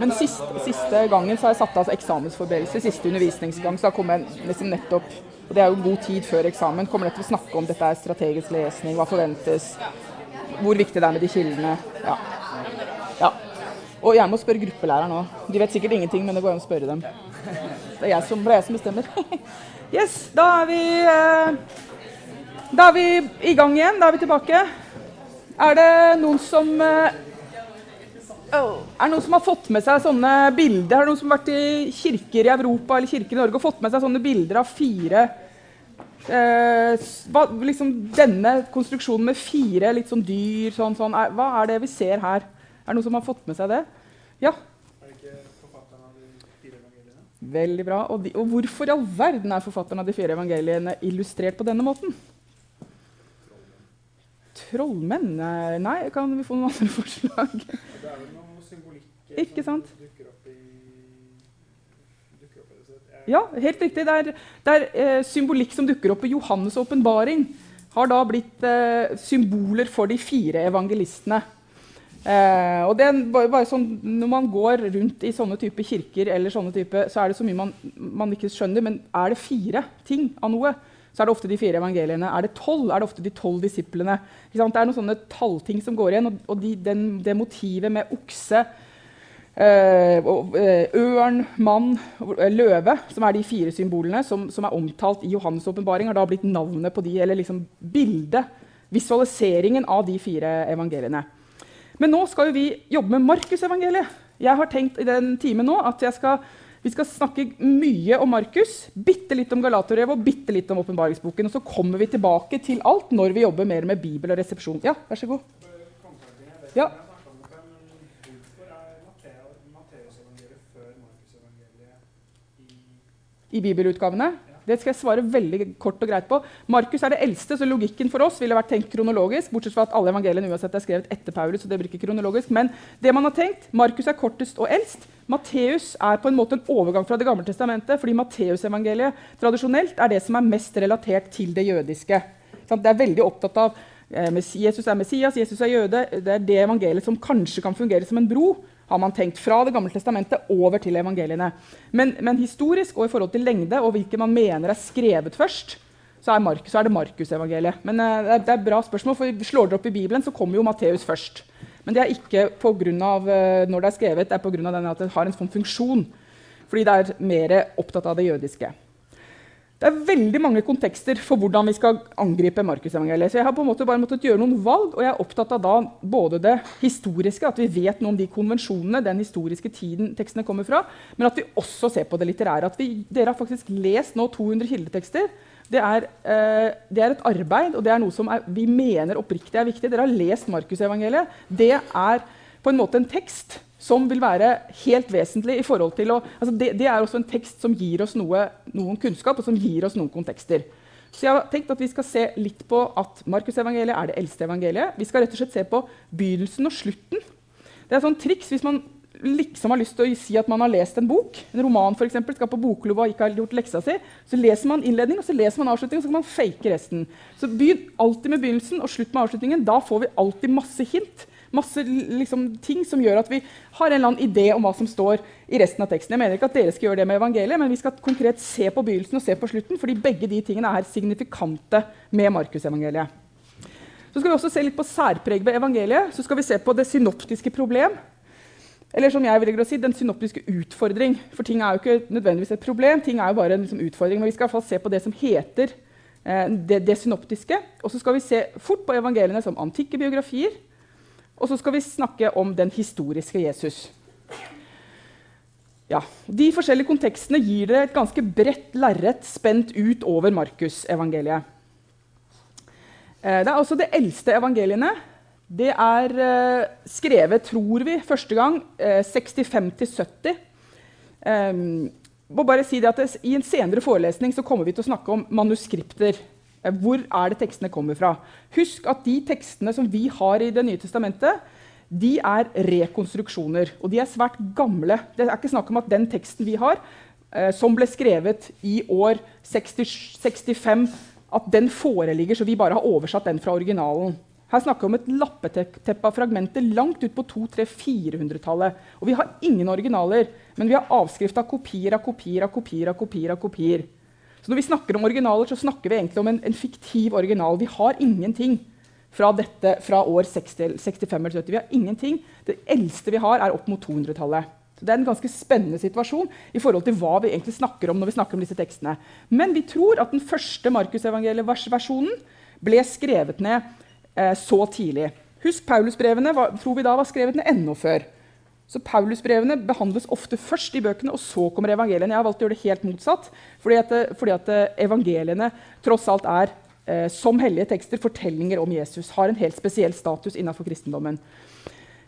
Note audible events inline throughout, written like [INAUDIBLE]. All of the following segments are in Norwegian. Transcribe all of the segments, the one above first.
Men siste, siste gangen så har jeg satt av eksamensforberedelse. Siste undervisningsgang så da kommer jeg liksom nettopp Og det er jo god tid før eksamen. Kommer jeg til å snakke om dette er strategisk lesning, hva forventes, hvor viktig det er med de kildene. Ja. ja. Og jeg må spørre gruppelæreren òg. De vet sikkert ingenting, men det går an å spørre dem. Det er jeg som, det er jeg som bestemmer. [LAUGHS] Yes, da er vi eh, Da er vi i gang igjen. Da er vi tilbake. Er det noen som eh, Oh. Er det noen som har fått med seg sånne bilder? Er det noen som har vært i kirker i Europa eller kirker i Norge og fått med seg sånne bilder av fire eh, hva, liksom Denne konstruksjonen med fire litt sånn dyr sånn, sånn, er, Hva er det vi ser her? Er det noen som har fått med seg det? Ja? Er det ikke forfatteren av de fire evangeliene? Veldig bra. Og, de, og hvorfor i all verden er forfatteren av de fire evangeliene illustrert på denne måten? Trollmenn? Eh, Nei, kan vi få noen andre [LAUGHS] forslag? Det er vel noe symbolikk Ikke som sant? dukker opp i dukker opp i det. Ja, helt riktig. Det er, det er eh, symbolikk som dukker opp i Johannes' åpenbaring. Har da blitt eh, symboler for de fire evangelistene. Eh, og det er bare, bare sånn, Når man går rundt i sånne type kirker, eller sånne type, så er det så mye man, man ikke skjønner. Men er det fire ting av noe, så er det ofte de fire evangeliene. Er det tolv, er det ofte de tolv disiplene. Det er noen sånne tallting som går igjen. Og, og de, den, det motivet med okse, øh, ørn, mann, eh, løve, som er de fire symbolene som, som er omtalt i Johannes' åpenbaring, har da blitt navnet på de, eller liksom bildet, visualiseringen av de fire evangeliene. Men nå skal jo vi jobbe med Markusevangeliet. Jeg har tenkt i den timen nå at jeg skal, vi skal snakke mye om Markus, bitte litt om Galaterbrevet og bitte litt om åpenbaringsboken. Og så kommer vi tilbake til alt når vi jobber mer med Bibel og resepsjon. Ja, vær så god. Ja. i bibelutgavene? Det skal jeg svare veldig kort og greit på. Markus er det eldste, så logikken for oss ville vært tenkt kronologisk. bortsett fra at alle evangeliene uansett er skrevet etter Paulus. så det blir ikke kronologisk. Men det man har tenkt, Markus er kortest og eldst. Matteus er på en måte en overgang fra Det gamle testamentet, fordi Matteusevangeliet tradisjonelt er det som er mest relatert til det jødiske. Det er veldig opptatt av eh, Jesus er Messias, Jesus er jøde. Det er det evangeliet som kanskje kan fungere som en bro har man tenkt fra Det gamle testamentet over til evangeliene. Men, men historisk og i forhold til lengde og hvilke man mener er skrevet først, så er, Mark, så er det Markusevangeliet. Men uh, det, er, det er bra spørsmål, for slår dere opp i Bibelen, så kommer jo Matteus først. Men det er ikke grunn av, eh, når det er skrevet, det er av at det har en sånn funksjon. Fordi det er mer opptatt av det jødiske. Det er veldig mange kontekster for hvordan vi skal angripe Markusevangeliet. Så jeg har på en måte bare måttet gjøre noen valg, og jeg er opptatt av da både det historiske, at vi vet noe om de konvensjonene, den historiske tiden tekstene kommer fra, men at vi også ser på det litterære. At vi, dere har faktisk lest nå 200 kildetekster. Det er, eh, det er et arbeid, og det er noe som er, vi mener oppriktig er viktig. Dere har lest Markusevangeliet. Det er på en måte en tekst som vil være helt vesentlig i forhold til å altså det, det er også en tekst som gir oss noe, noen kunnskap, og som gir oss noen kontekster. Så jeg har tenkt at Vi skal se litt på at Markusevangeliet er det eldste evangeliet. Vi skal rett og slett se på begynnelsen og slutten. Det er et sånn triks hvis man liksom har lyst til å si at man har lest en bok, en roman for eksempel, skal på bokklubba og ikke har gjort leksa si, så leser man innledning og så leser man avslutning, og så kan man fake resten. Så Begynn alltid med begynnelsen og slutt med avslutningen. Da får vi alltid masse hint. Masse liksom, ting som gjør at vi har en eller annen idé om hva som står i resten av teksten. Jeg mener ikke at dere skal gjøre det med evangeliet, men vi skal konkret se på begynnelsen og se på slutten, fordi begge de tingene er signifikante med Markusevangeliet. Så skal vi også se litt på særpreg ved evangeliet. Så skal vi se på det synoptiske problem. Eller som jeg å si, den synoptiske utfordring. For ting er jo ikke nødvendigvis et problem, ting er jo bare en liksom, utfordring. Men vi skal i hvert fall se på det som heter eh, det, det synoptiske. Og så skal vi se fort på evangeliene som antikke biografier. Og så skal vi snakke om den historiske Jesus. Ja, De forskjellige kontekstene gir dere et ganske bredt lerret spent ut over Markusevangeliet. Eh, Det er også det eldste evangeliene. Det er eh, skrevet, tror vi, første gang eh, 65-70. Um, må bare si det at I en senere forelesning så kommer vi til å snakke om manuskripter. Eh, Hvor er det tekstene kommer fra? Husk at de tekstene som vi har i Det nye testamentet, de er rekonstruksjoner. Og de er svært gamle. Det er ikke snakk om at den teksten vi har, eh, som ble skrevet i år 60, 65, at den foreligger, så vi bare har oversatt den fra originalen. Her snakker vi om et lappeteppe av fragmenter langt ut på 200-400-tallet. Og vi har ingen originaler, men vi har avskrift av kopier av kopier av kopier. av kopier av kopier. Så når vi snakker om originaler, så snakker vi egentlig om en, en fiktiv original. Vi har ingenting fra dette fra år 60, 65 eller 70. Vi har ingenting. Det eldste vi har, er opp mot 200-tallet. Så Det er en ganske spennende situasjon i forhold til hva vi egentlig snakker om. når vi snakker om disse tekstene. Men vi tror at den første Markusevangeliet-versjonen ble skrevet ned eh, så tidlig. Husk, Paulusbrevene var, tror vi da var skrevet ned enda før. Så Paulusbrevene behandles ofte først i bøkene, og så kommer evangeliene. Jeg har valgt å gjøre det helt motsatt, fordi at, fordi at eh, evangeliene tross alt er eh, som hellige tekster fortellinger om Jesus. Har en helt spesiell status innenfor kristendommen.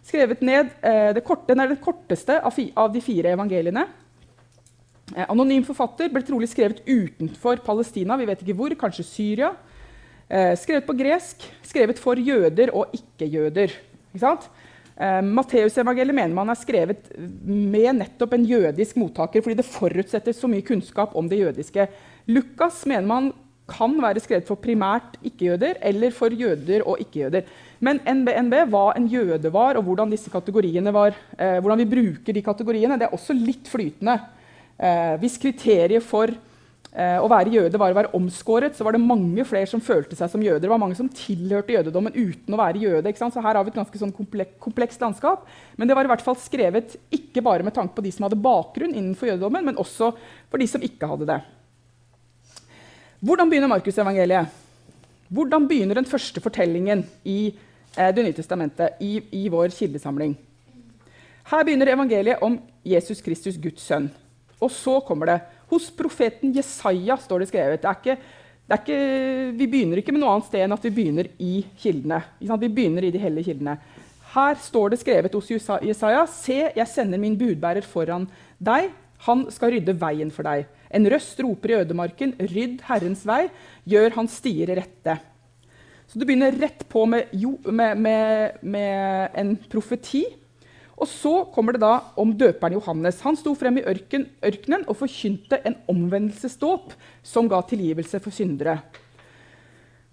Skrevet ned, eh, korte, Den er den korteste av, fi, av de fire evangeliene. Eh, anonym forfatter ble trolig skrevet utenfor Palestina. vi vet ikke hvor, Kanskje Syria. Eh, skrevet på gresk, skrevet for jøder og ikke-jøder. Ikke eh, Matteusevangeliet mener man er skrevet med nettopp en jødisk mottaker, fordi det forutsetter så mye kunnskap om det jødiske. Lukas mener man kan være skrevet for primært ikke-jøder eller for jøder og ikke-jøder. Men NBNB, hva en jøde var, og hvordan, var, eh, hvordan vi bruker de kategoriene, det er også litt flytende. Eh, hvis kriteriet for å være jøde var å være omskåret, så var det mange flere som følte seg som jøder. Det var mange som tilhørte jødedommen uten å være jøde. Så her har vi et ganske sånn komplek komplekst landskap. Men det var i hvert fall skrevet ikke bare med tanke på de som hadde bakgrunn innenfor jødedommen, men også for de som ikke hadde det. Hvordan begynner Markusevangeliet? Hvordan begynner den første fortellingen i eh, Det nye testamentet, i, i vår kildesamling? Her begynner evangeliet om Jesus Kristus, Guds sønn. Og så kommer det hos profeten Jesaja står det skrevet. Det er ikke, det er ikke, vi begynner ikke med noe annet sted enn at vi begynner i kildene. Vi begynner i de hellige kildene. Her står det skrevet hos Jesaja.: Se, jeg sender min budbærer foran deg. Han skal rydde veien for deg. En røst roper i ødemarken, rydd Herrens vei, gjør hans stier rette. Så du begynner rett på med, jo, med, med, med en profeti og så kommer det da om døperen Johannes. Han sto frem i ørken, ørkenen og forkynte en omvendelsesdåp som ga tilgivelse for syndere.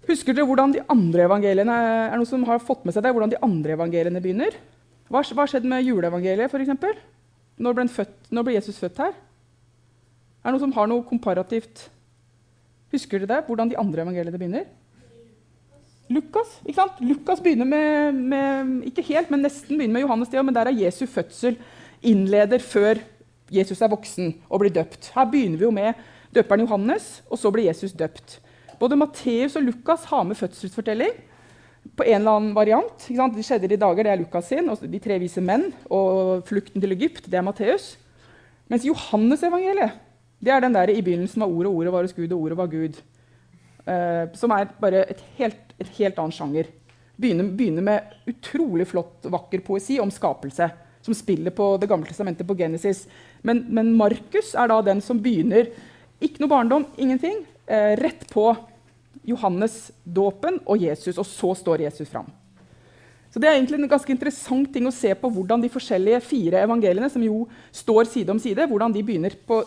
Husker dere hvordan de andre evangeliene er noe som har fått med seg det, hvordan de andre evangeliene begynner? Hva, hva skjedde med juleevangeliet, f.eks.? Når, når ble Jesus født her? Er det noe som har noe komparativt Husker dere det? Hvordan de andre evangeliene begynner? Lukas ikke sant? Lukas begynner med, med, ikke helt, men nesten begynner med Johannes, det, men der er Jesu fødsel innleder før Jesus er voksen og blir døpt. Her begynner vi jo med døperen Johannes, og så blir Jesus døpt. Både Matteus og Lukas har med fødselsfortelling på en eller annen variant. Det skjedde i dager, det er Lukas sin. og De tre vise menn og flukten til Egypt, det er Matteus. Mens Johannes-evangeliet det er den der i begynnelsen var ordet, ordet var hos Gud, og ordet var Gud. Uh, som er bare et helt et helt annen sjanger. Begynner, begynner, med utrolig flott, vakker poesi om skapelse, som spiller på Det gamle testamentet, på Genesis. Men, men Markus er da den som begynner Ikke noe barndom, ingenting. Eh, rett på Johannes-dåpen og Jesus, og så står Jesus fram. Så Det er egentlig en ganske interessant ting å se på hvordan de forskjellige fire evangeliene som jo står side om side, hvordan de begynner på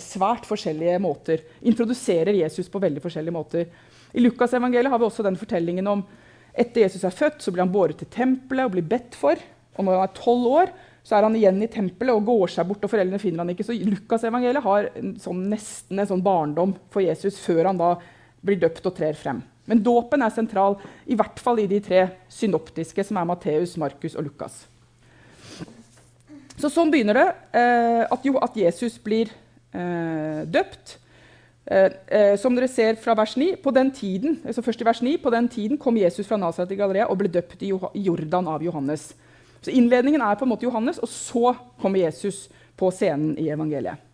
svært forskjellige måter. Introduserer Jesus på veldig forskjellige måter. I Lukasevangeliet har vi også den fortellingen om etter Jesus er født, så blir han båret til tempelet og blir bedt for. Og når han er tolv år, så er han igjen i tempelet og går seg bort, og foreldrene finner han ikke. Så Lukasevangeliet har en sånn, nesten en sånn barndom for Jesus før han da blir døpt og trer frem. Men dåpen er sentral, i hvert fall i de tre synoptiske, som er Matteus, Markus og Lukas. Så sånn begynner det. Eh, at, jo, at Jesus blir eh, døpt. Eh, eh, som dere ser fra vers 9, på den tiden, altså først i vers 9, på den tiden kom Jesus fra Nasaret til Galilea og ble døpt i Jordan av Johannes. Så Innledningen er på en måte Johannes, og så kommer Jesus på scenen i evangeliet.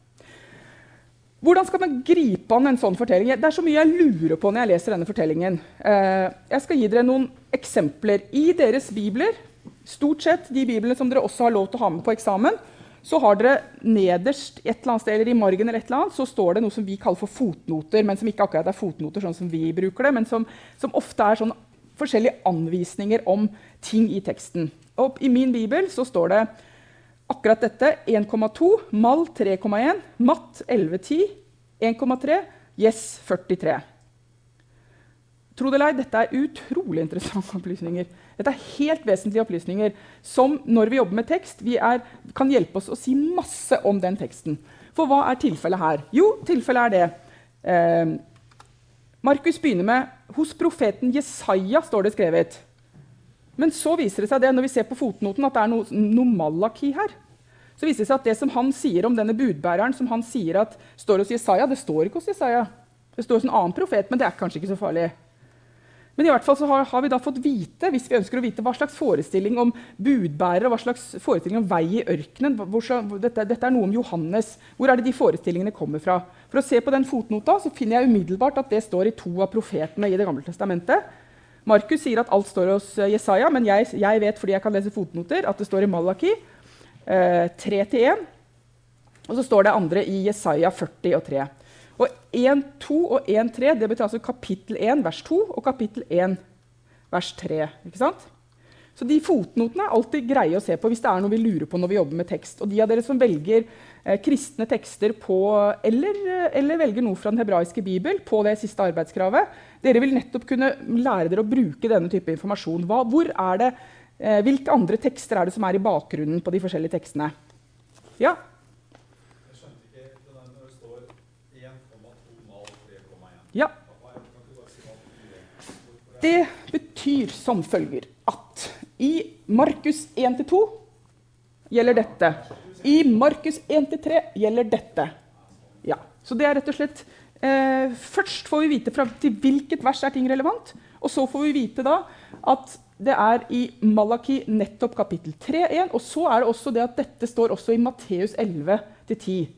Hvordan skal man gripe an en sånn fortelling? Det er så mye jeg lurer på når jeg leser denne fortellingen. Eh, jeg skal gi dere noen eksempler. I deres bibler, stort sett de biblene som dere også har lov til å ha med på eksamen, så har dere nederst et eller annet sted, eller i margen eller et eller annet, så står det noe som vi kaller for fotnoter, men som ikke akkurat er fotnoter sånn som vi bruker det, men som, som ofte er sånn forskjellige anvisninger om ting i teksten. Og I min bibel så står det akkurat dette. 1,2, mal 3,1, matt 11,10, 1,3, yes 43. tro det eller ei, dette er utrolig interessante [LAUGHS] opplysninger. Dette er helt vesentlige opplysninger som når vi jobber med tekst, er, kan hjelpe oss å si masse om den teksten. For hva er tilfellet her? Jo, tilfellet er det. Eh, Markus begynner med hos profeten Jesaja står det skrevet. Men så viser det seg det, når vi ser på fotnoten, at det er noe, malaki her. Så viser det seg at det som han sier om denne budbæreren, som han sier at står hos Jesaja, det står ikke hos Jesaja. Det står hos en annen profet, men det er kanskje ikke så farlig. Men i hvert fall så har, har, vi da fått vite hvis vi ønsker å vite, hva slags forestilling om budbærere hva slags forestilling om vei i ørkenen. Hvor, dette, dette, er noe om Johannes. Hvor er det de forestillingene kommer fra? For å se på den fotnota så finner jeg umiddelbart at det står i to av profetene i Det gamle testamentet. Markus sier at alt står hos eh, Jesaja, men jeg, jeg, vet fordi jeg kan lese fotnoter, at det står i Malaki eh, 3-1. Og så står det andre i Jesaja 40 og 3. Og 1-2 og 1-3 det betyr altså kapittel 1 vers 2 og kapittel 1 vers 3. ikke sant? Så de fotnotene er alltid greie å se på hvis det er noe vi lurer på når vi jobber med tekst. Og de av dere som velger eh, kristne tekster på, eller, eh, eller, velger noe fra den hebraiske bibel på det siste arbeidskravet, dere vil nettopp kunne lære dere å bruke denne type informasjon. Hva, hvor er det, eh, hvilke andre tekster er det som er i bakgrunnen på de forskjellige tekstene? Ja? Ja. Det betyr som følger at i Markus 1-2 gjelder dette. I Markus 1-3 gjelder dette. Ja, Så det er rett og slett eh, Først får vi vite fra, til hvilket vers er ting relevant. Og så får vi vite da at det er i Malaki nettopp kapittel 3.1. Og så er det også det at dette står også i Matteus 11-10.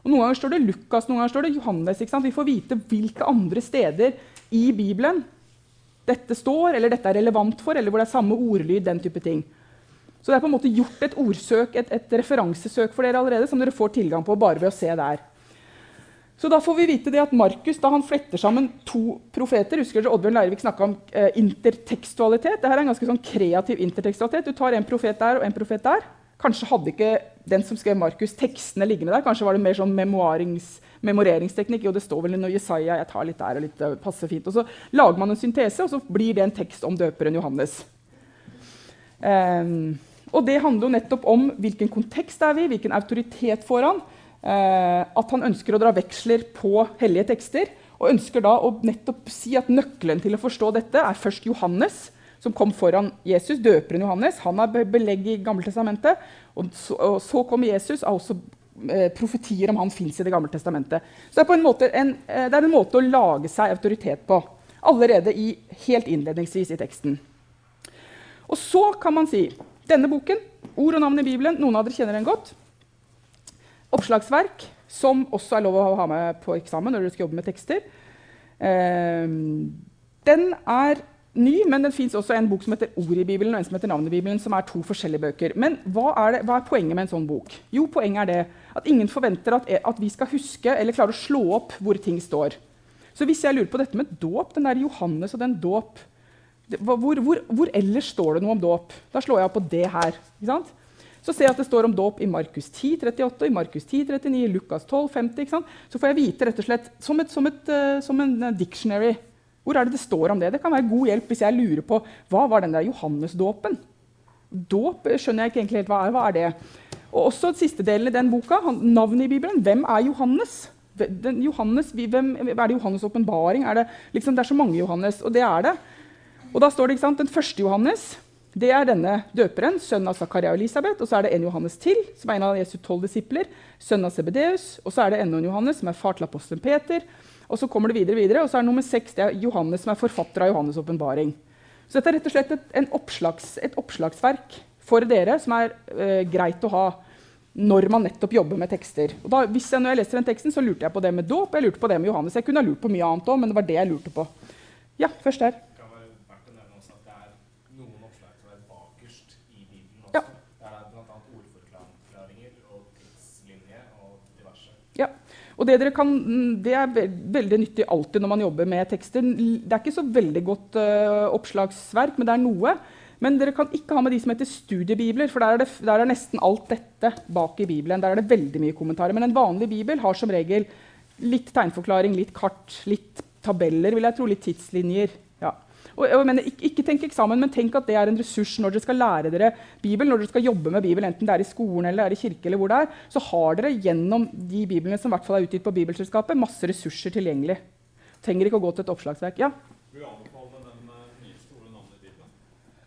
Og Noen ganger står det Lukas, noen ganger står det Johannes. Vi får vite hvilke andre steder i Bibelen dette står, eller dette er relevant for, eller hvor det er samme ordlyd. den type ting. Så det er på en måte gjort et ordsøk, et, et referansesøk for dere allerede, som dere får tilgang på bare ved å se der. Så da får vi vite det at Markus da han fletter sammen to profeter Husker dere Oddbjørn Leirvik snakka om eh, intertekstualitet? Dette er en ganske sånn kreativ intertekstualitet. Du tar en profet der og en profet der. Kanskje hadde ikke den som skrev Markus, tekstene liggende der. Kanskje var det mer sånn memoreringsteknikk. Jo, det står vel noe Jesaja, jeg tar litt der og litt uh, passer fint. Og så lager man en syntese, og så blir det en tekst om døperen Johannes. Um, og det handler jo nettopp om hvilken kontekst er vi hvilken autoritet får han. Uh, at han ønsker å dra veksler på hellige tekster. Og ønsker da å nettopp si at nøkkelen til å forstå dette er først Johannes som kom foran Jesus, døperen Johannes. Han har belegg i Gammeltestamentet. Og, så, og så kom Jesus, og også eh, profetier om han fins i Det gamle testamentet. Så det er, måte, en, eh, det er, en, måte å lage seg autoritet på. Allerede i, helt innledningsvis i teksten. Og så kan man si denne boken, ord og navn i Bibelen, noen av dere kjenner den godt. Oppslagsverk, som også er lov å ha med på eksamen når du skal jobbe med tekster. Eh, den er ny, men det fins også en bok som heter Ord i Bibelen, og en som heter Navn i Bibelen, som er to forskjellige bøker. Men hva er, det, hva er, poenget med en sånn bok? Jo, poenget er det at ingen forventer at, at, vi skal huske eller klare å slå opp hvor ting står. Så hvis jeg lurer på dette med dåp, den der Johannes og den dåp hvor, hvor, hvor, ellers står det noe om dåp? Da slår jeg opp på det her. Så ser jeg at det står om dåp i Markus 10, 38, i Markus 10, 39, i Lukas 12, 50. Så får jeg vite rett og slett, som, et, som, et, uh, som en uh, dictionary hvor er det det står om det? Det kan være god hjelp hvis jeg lurer på hva var den der Johannesdåpen. Dåp skjønner jeg ikke egentlig helt hva er. Hva er det? Og også siste delen i den boka, navnet i Bibelen. Hvem er Johannes? Den Johannes hvem, er det Johannes' åpenbaring? Det, liksom, det er så mange Johannes, og det er det. Og da står det, ikke sant, Den første Johannes det er denne døperen, sønn av Zakaria og Elisabeth. Og så er det en Johannes til, som er en av Jesu tolv disipler. Sønn av Sebedeus. Og så er det enda en Johannes, som er far til apostelen Peter. Og så kommer det videre, videre, og så er det nummer seks det er Johannes, som er forfatter av Johannes' åpenbaring. Så dette er rett og slett et, oppslags, et oppslagsverk for dere som er eh, greit å ha når man nettopp jobber med tekster. Og da, hvis jeg, når jeg leser den teksten, så lurte jeg på det med dåp jeg lurte på det med Johannes. Jeg kunne ha lurt på mye annet òg, men det var det jeg lurte på. Ja, først her. Og det, dere kan, det, er veldig nyttig alltid når man jobber med tekster. Det er ikke så veldig godt uh, oppslagsverk, men det er noe. Men dere kan ikke ha med de som heter studiebibler, for der er, det, der er nesten alt dette bak i Bibelen. Der er det veldig mye kommentarer. Men en vanlig bibel har som regel litt tegnforklaring, litt kart, litt tabeller, vil jeg tro, litt tidslinjer. Og jeg mener, ikke, ikke tenk eksamen, men tenk at det er en ressurs når dere skal lære dere Bibelen, når dere skal jobbe med Bibelen, enten det er i skolen eller det er i kirke, eller hvor det er, så har dere gjennom de biblene som i hvert fall er utgitt på Bibelselskapet, masse ressurser tilgjengelig. Trenger ikke å gå til et oppslagsverk. Ja, Vil du anbefale den nye store navnet i Bibelen?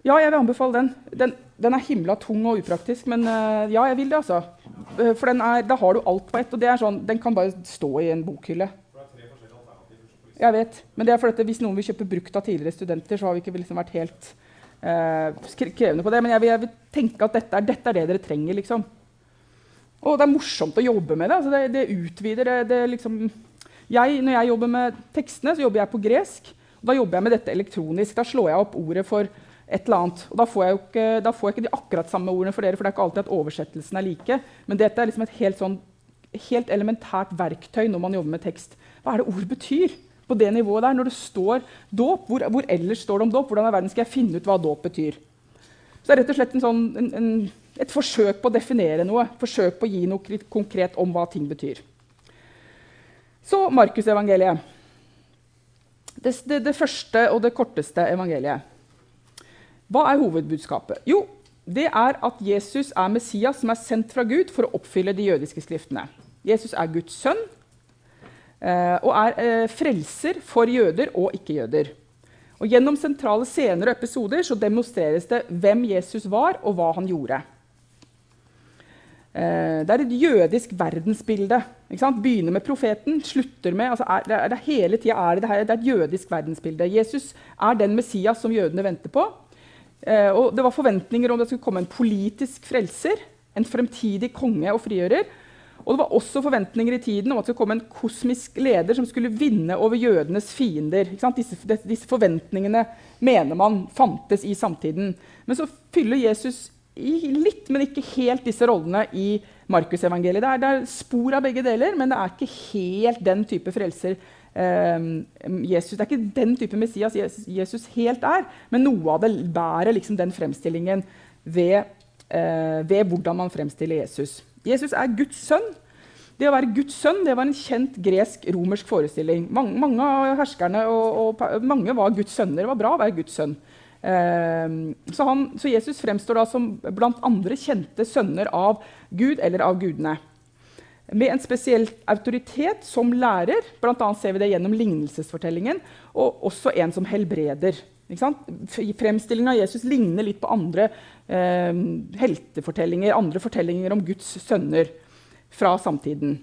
ja jeg vil anbefale den. Den, den er himla tung og upraktisk, men eh, ja, jeg vil det, altså. Eh, For den er, da har du alt på ett, og det er sånn, den kan bare stå i en bokhylle. For det er tre forskjellige alternativer. som på listen. Jeg vet, men det er fordi hvis noen vil kjøpe brukt av tidligere studenter, så har vi ikke liksom vært helt eh, krevende på det. Men jeg vil, jeg vil tenke at dette er, dette er det dere trenger, liksom. Og det er morsomt å jobbe med det. Altså det, det utvider det, det liksom jeg, Når jeg jobber med tekstene, så jobber jeg på gresk. Da jobber jeg med dette elektronisk. Da slår jeg opp ordet for et eller annet. Og da får jeg ikke, da får jeg ikke de akkurat samme ordene for dere, for det er ikke alltid at oversettelsen er like. Men dette er liksom et helt, sånn, helt elementært verktøy når man jobber med tekst. Hva er det ord betyr? På det nivået der, Når det står dåp, hvor, hvor ellers står det om dåp? Hvordan i verden skal jeg finne ut hva dåp betyr? Så det er rett og slett en sånn, en, en, et forsøk på å definere noe. Forsøk på å gi noe konkret om hva ting betyr. Så Markusevangeliet. Det, det, det første og det korteste evangeliet. Hva er hovedbudskapet? Jo, det er at Jesus er Messias som er sendt fra Gud for å oppfylle de jødiske skriftene. Jesus er Guds sønn og er eh, frelser for jøder og ikke-jøder. Og Gjennom sentrale scener og episoder så demonstreres det hvem Jesus var, og hva han gjorde. Eh, det er et jødisk verdensbilde. Begynner med profeten, slutter med altså er, det er, det Hele tida er det, det, er et jødisk verdensbilde. Jesus er den Messias som jødene venter på. Eh, og det var forventninger om det skulle komme en politisk frelser, en fremtidig konge og frigjører. Og det var også forventninger i tiden om at det skulle komme en kosmisk leder som skulle vinne over jødenes fiender. Disse, disse forventningene mener man fantes i samtiden. Men så fyller Jesus litt, men ikke helt disse rollene i Markusevangeliet. Det, er- det er spor av begge deler, men det er ikke helt den type frelser eh, Jesus. Det er ikke den type Messias Jesus, Jesus helt er, men noe av det bærer liksom den fremstillingen ved, eh, ved hvordan man fremstiller Jesus. Jesus er Guds sønn. Det å være Guds sønn det var en kjent gresk-romersk forestilling. Mange, mange av herskerne og, og mange var Guds sønner. Det var bra å være Guds sønn. Eh, så, han, så Jesus fremstår da som blant andre kjente sønner av Gud eller av gudene. Med en spesiell autoritet som lærer, bl.a. ser vi det gjennom lignelsesfortellingen, og også en som helbreder. Fremstillinga? Av Jesus ligner litt på andre eh, heltefortellinger, andre fortellinger om Guds sønner fra samtiden.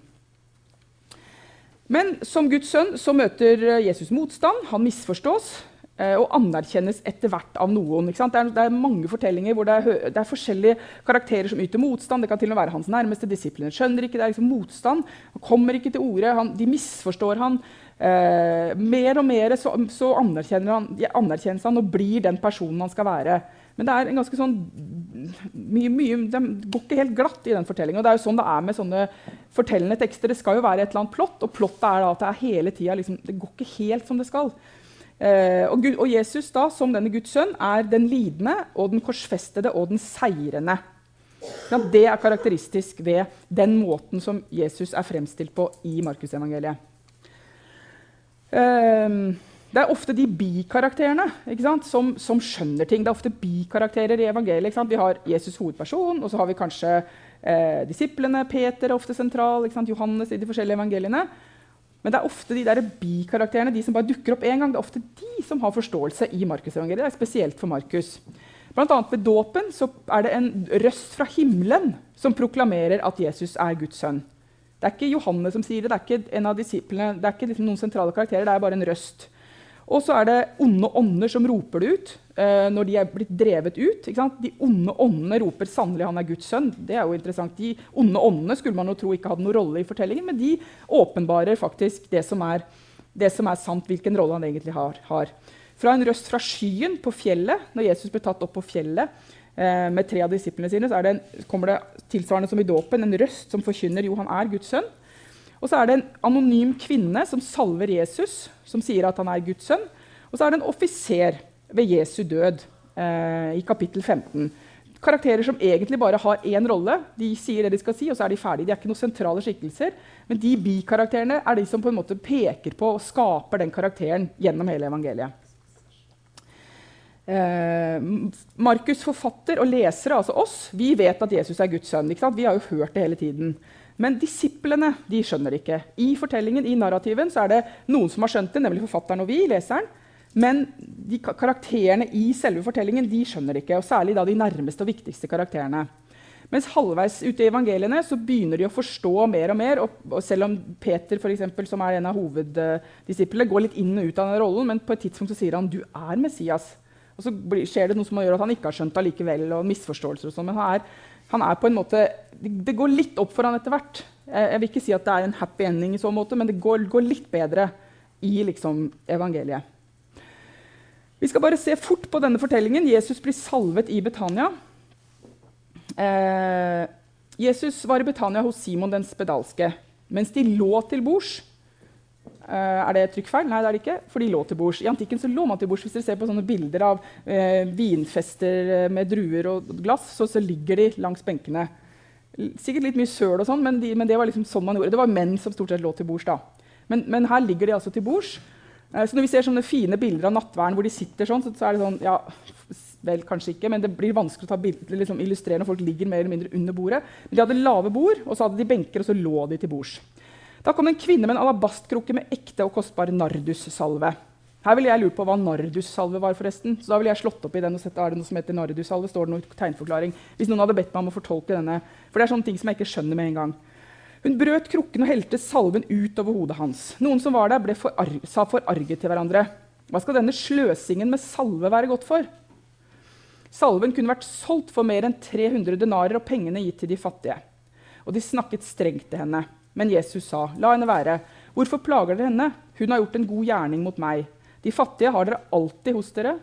Men som Guds sønn så møter Jesus motstand, han misforstås eh, og anerkjennes etter hvert av noen. Det er, det er mange fortellinger hvor det er, det er forskjellige karakterer som yter motstand. Det kan til og med være hans nærmeste disiplene skjønner ikke, det er liksom motstand. Han kommer ikke til orde, han, de misforstår han. Eh, mer og mer så, så anerkjenner han, anerkjennes han og blir den personen han skal være. Men det er en ganske sånn mye, mye, Det går ikke helt glatt i den fortellingen. Og det er jo sånn det er med sånne fortellende tekster. Det skal jo være et eller annet plott, og plottet er da at det er hele tida liksom, Det går ikke helt som det skal. Eh, og, Gud, og Jesus, da, som denne Guds sønn, er den lidende og den korsfestede og den seirende. Ja, det er karakteristisk ved den måten som Jesus er fremstilt på i Markusevangeliet. Um, det er ofte de bikarakterene som, som skjønner ting. Det er ofte bikarakterer i evangeliet. Vi har Jesus hovedperson, og så har vi kanskje eh, disiplene. Peter er ofte sentral. Johannes i de forskjellige evangeliene. Men det er ofte de der bikarakterene de som bare dukker opp én gang. Det er ofte de som har forståelse i Markusevangeliet. Det er spesielt for Markus. Blant annet ved dåpen er det en røst fra himmelen som proklamerer at Jesus er Guds sønn. Det er ikke Johannes som sier det, det er ikke en av disiplene, det er ikke liksom noen sentrale karakterer, det er bare en røst. Og så er det onde ånder som roper det ut eh, når de er blitt drevet ut. De onde åndene roper sannelig han er Guds sønn. Det er jo interessant. De onde åndene skulle man jo tro ikke hadde noen rolle i fortellingen, men de åpenbarer faktisk det som er, det som er sant, hvilken rolle han egentlig har. har. Fra en røst fra skyen på fjellet, når Jesus ble tatt opp på fjellet eh, med tre av disiplene sine, så det en, kommer det tilsvarende som i dåpen, en røst som forkynner jo han er Guds sønn. Og så er det en anonym kvinne som salver Jesus, som sier at han er Guds sønn. Og så er det en offiser ved Jesu død eh, i kapittel 15. Karakterer som egentlig bare har én rolle. De sier det de skal si, og så er de ferdige. De er ikke noen sentrale skikkelser. Men de bikarakterene er de som på en måte peker på og skaper den karakteren gjennom hele evangeliet. Eh, Markus, forfatter og lesere, altså oss, vi vet at Jesus er Guds sønn. Vi har jo hørt det hele tiden. Men disiplene de skjønner ikke. I fortellingen, i narrativen så er det noen som har skjønt det, nemlig forfatteren og vi, leseren. Men de karakterene i selve fortellingen de skjønner ikke. og Særlig da de nærmeste og viktigste karakterene. Mens halvveis ute i evangeliene så begynner de å forstå mer og mer. Og, og selv om Peter, for eksempel, som er en av hoveddisiplene, går litt inn og ut av den rollen, men på et tidspunkt så sier han du er Messias. Og så skjer det noe som gjør at han ikke har skjønt det likevel, og misforståelser og sånn. Men han er, han er, på en måte Det går litt opp for han etter hvert. Jeg, vil ikke si at det er en happy ending, i så måte, men det går, går litt bedre i liksom, evangeliet. Vi skal bare se fort på denne fortellingen. Jesus blir salvet i Betania. Eh, Jesus var i Betania hos Simon den spedalske. Mens de lå til bords, er det trykkfeil? Nei, det er det ikke. For de lå til bords. I antikken så lå man til bords. Hvis dere ser på sånne bilder av uh, vinfester eh, med druer og glass, så, så, ligger de langs benkene. Sikkert litt mye søl, og sånn, men, de, men, det var liksom sånn man gjorde. Det var menn som stort sett lå til bords. Men, men, her ligger de altså til bords. Uh, så når vi ser sånne fine bilder av nattverden hvor de sitter sånn, så, så, er det sånn ja, Vel, kanskje ikke, men det blir vanskelig å ta bilder, liksom, illustrere når folk ligger mer eller mindre under bordet. Men de hadde lave bord, og så hadde de benker, og så lå de til bords. Da kom en kvinne med en alabastkrukke med ekte og kostbar nardussalve. Her ville jeg lurt på hva nardussalve var, forresten. Så da ville jeg slått opp i den og sett er det noe som heter nardussalve. står det noe tegnforklaring. Hvis noen hadde bedt meg om å fortolke denne. For det er sånne ting som jeg ikke skjønner med en gang. Hun brøt krukken og helte salven utover hodet hans. Noen som var der, ble for sa forarget til hverandre. Hva skal denne sløsingen med salve være godt for? Salven kunne vært solgt for mer enn 300 denarer og pengene gitt til de fattige. Og de snakket strengt til henne. Men Jesus sa, 'La henne være. Hvorfor plager dere henne? Hun har gjort en god gjerning mot meg.' 'De fattige har dere alltid hos dere.'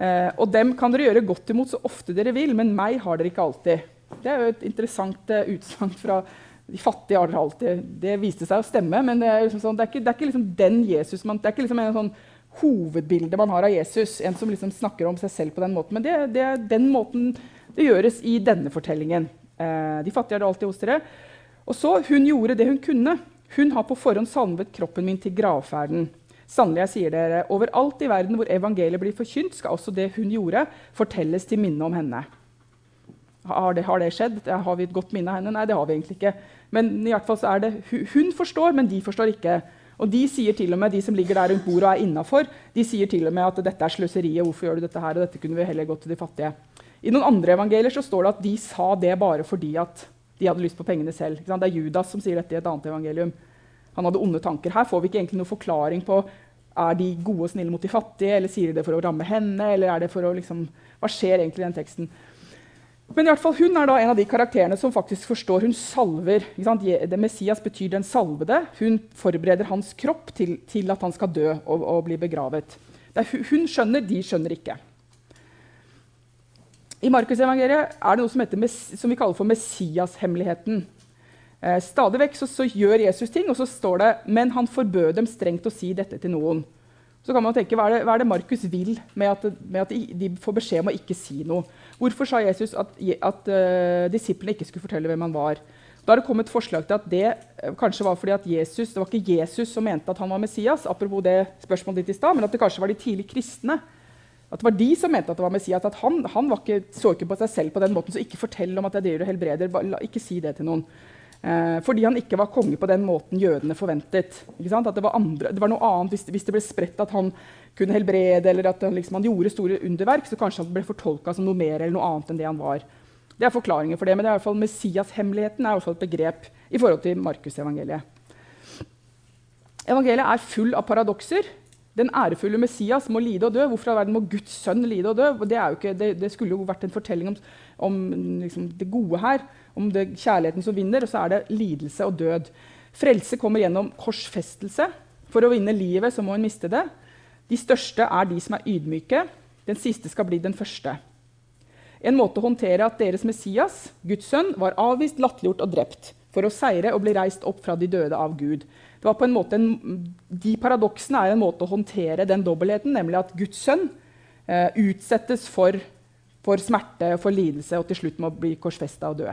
Eh, 'Og dem kan dere gjøre godt imot så ofte dere vil, men meg har dere ikke alltid.' Det er jo et interessant uh, utsagn fra de fattige har dere alltid. Det viste seg å stemme, men det er, liksom sånn, det er ikke, det er ikke liksom den Jesus man, Det er ikke liksom en sånn hovedbilde man har av Jesus, en som liksom snakker om seg selv på den måten. Men det, det er den måten det gjøres i denne fortellingen. Eh, de fattige har det alltid hos dere. Og så, Hun gjorde det hun kunne. Hun har på forhånd salvet kroppen min til gravferden. Sannelig, jeg sier dere, overalt i verden hvor evangeliet blir forkynt, skal også det hun gjorde, fortelles til minne om henne. Har det, har det, skjedd? Har vi et godt minne av henne? Nei, det har vi egentlig ikke. Men i hvert fall så er det, hun forstår, men de forstår ikke. Og de sier til og med, de som ligger der rundt bordet og er innafor, de sier til og med at dette er sløseriet. Hvorfor gjør du dette her? Og dette kunne vi heller gått til de fattige. I noen andre evangelier så står det at de sa det bare fordi at de hadde lyst på pengene selv. Det er Judas som sier dette i et annet evangelium. Han hadde onde tanker. Her får vi ikke egentlig noen forklaring på er de gode og snille mot de fattige, eller sier de det for å ramme henne, eller er det for å liksom, Hva skjer egentlig i den teksten? Men i hvert fall, hun er da en av de karakterene som faktisk forstår. Hun salver. Det Messias betyr den salvede. Hun forbereder hans kropp til, til at han skal dø og, og bli begravet. hun skjønner, de skjønner ikke. I Markusevangeliet er det noe som, heter, som vi kaller for Messias-hemmeligheten. Eh, stadig vekk så, så, gjør Jesus ting, og så står det men han forbød dem strengt å si dette til noen. Så kan man tenke, Hva er det, det Markus vil med at, med at, de får beskjed om å ikke si noe? Hvorfor sa Jesus at, at uh, disiplene ikke skulle fortelle hvem han var? Da har det kommet forslag til at det uh, kanskje var fordi at Jesus, det var ikke Jesus som mente at han var Messias, apropos det spørsmålet ditt i sted, men at det kanskje var de tidlige kristne at det var de som mente at det var Messias. At han, han ikke, så ikke på seg selv på den måten. Så ikke fortell om at jeg driver og helbreder. La, ikke si det til noen. Eh, fordi han ikke var konge på den måten jødene forventet. At det var, andre, det var noe annet hvis, hvis, det ble spredt at han kunne helbrede, eller at han, liksom, han gjorde store underverk, så kanskje han ble fortolka som noe mer eller noe annet enn det han var. Det er forklaringer for det, men det er i hvert fall Messias-hemmeligheten er også et begrep i forhold til Markusevangeliet. Evangeliet er full av paradokser. Den ærefulle Messias må lide og dø. Hvorfor i verden må Guds sønn lide og dø? Det, ikke, det, det skulle jo vært en fortelling om, om liksom, det gode her, om det, kjærligheten som vinner, og så er det lidelse og død. Frelse kommer gjennom korsfestelse. For å vinne livet så må hun miste det. De største er de som er ydmyke. Den siste skal bli den første. En måte å håndtere at deres Messias, Guds sønn, var avvist, latterliggjort og drept for å seire og bli reist opp fra de døde av Gud. Det var på en måte en, de paradoksene er en måte å håndtere den dobbeltheten, nemlig at Guds sønn eh, utsettes for, for, smerte for lidelse og til slutt må bli korsfesta og dø.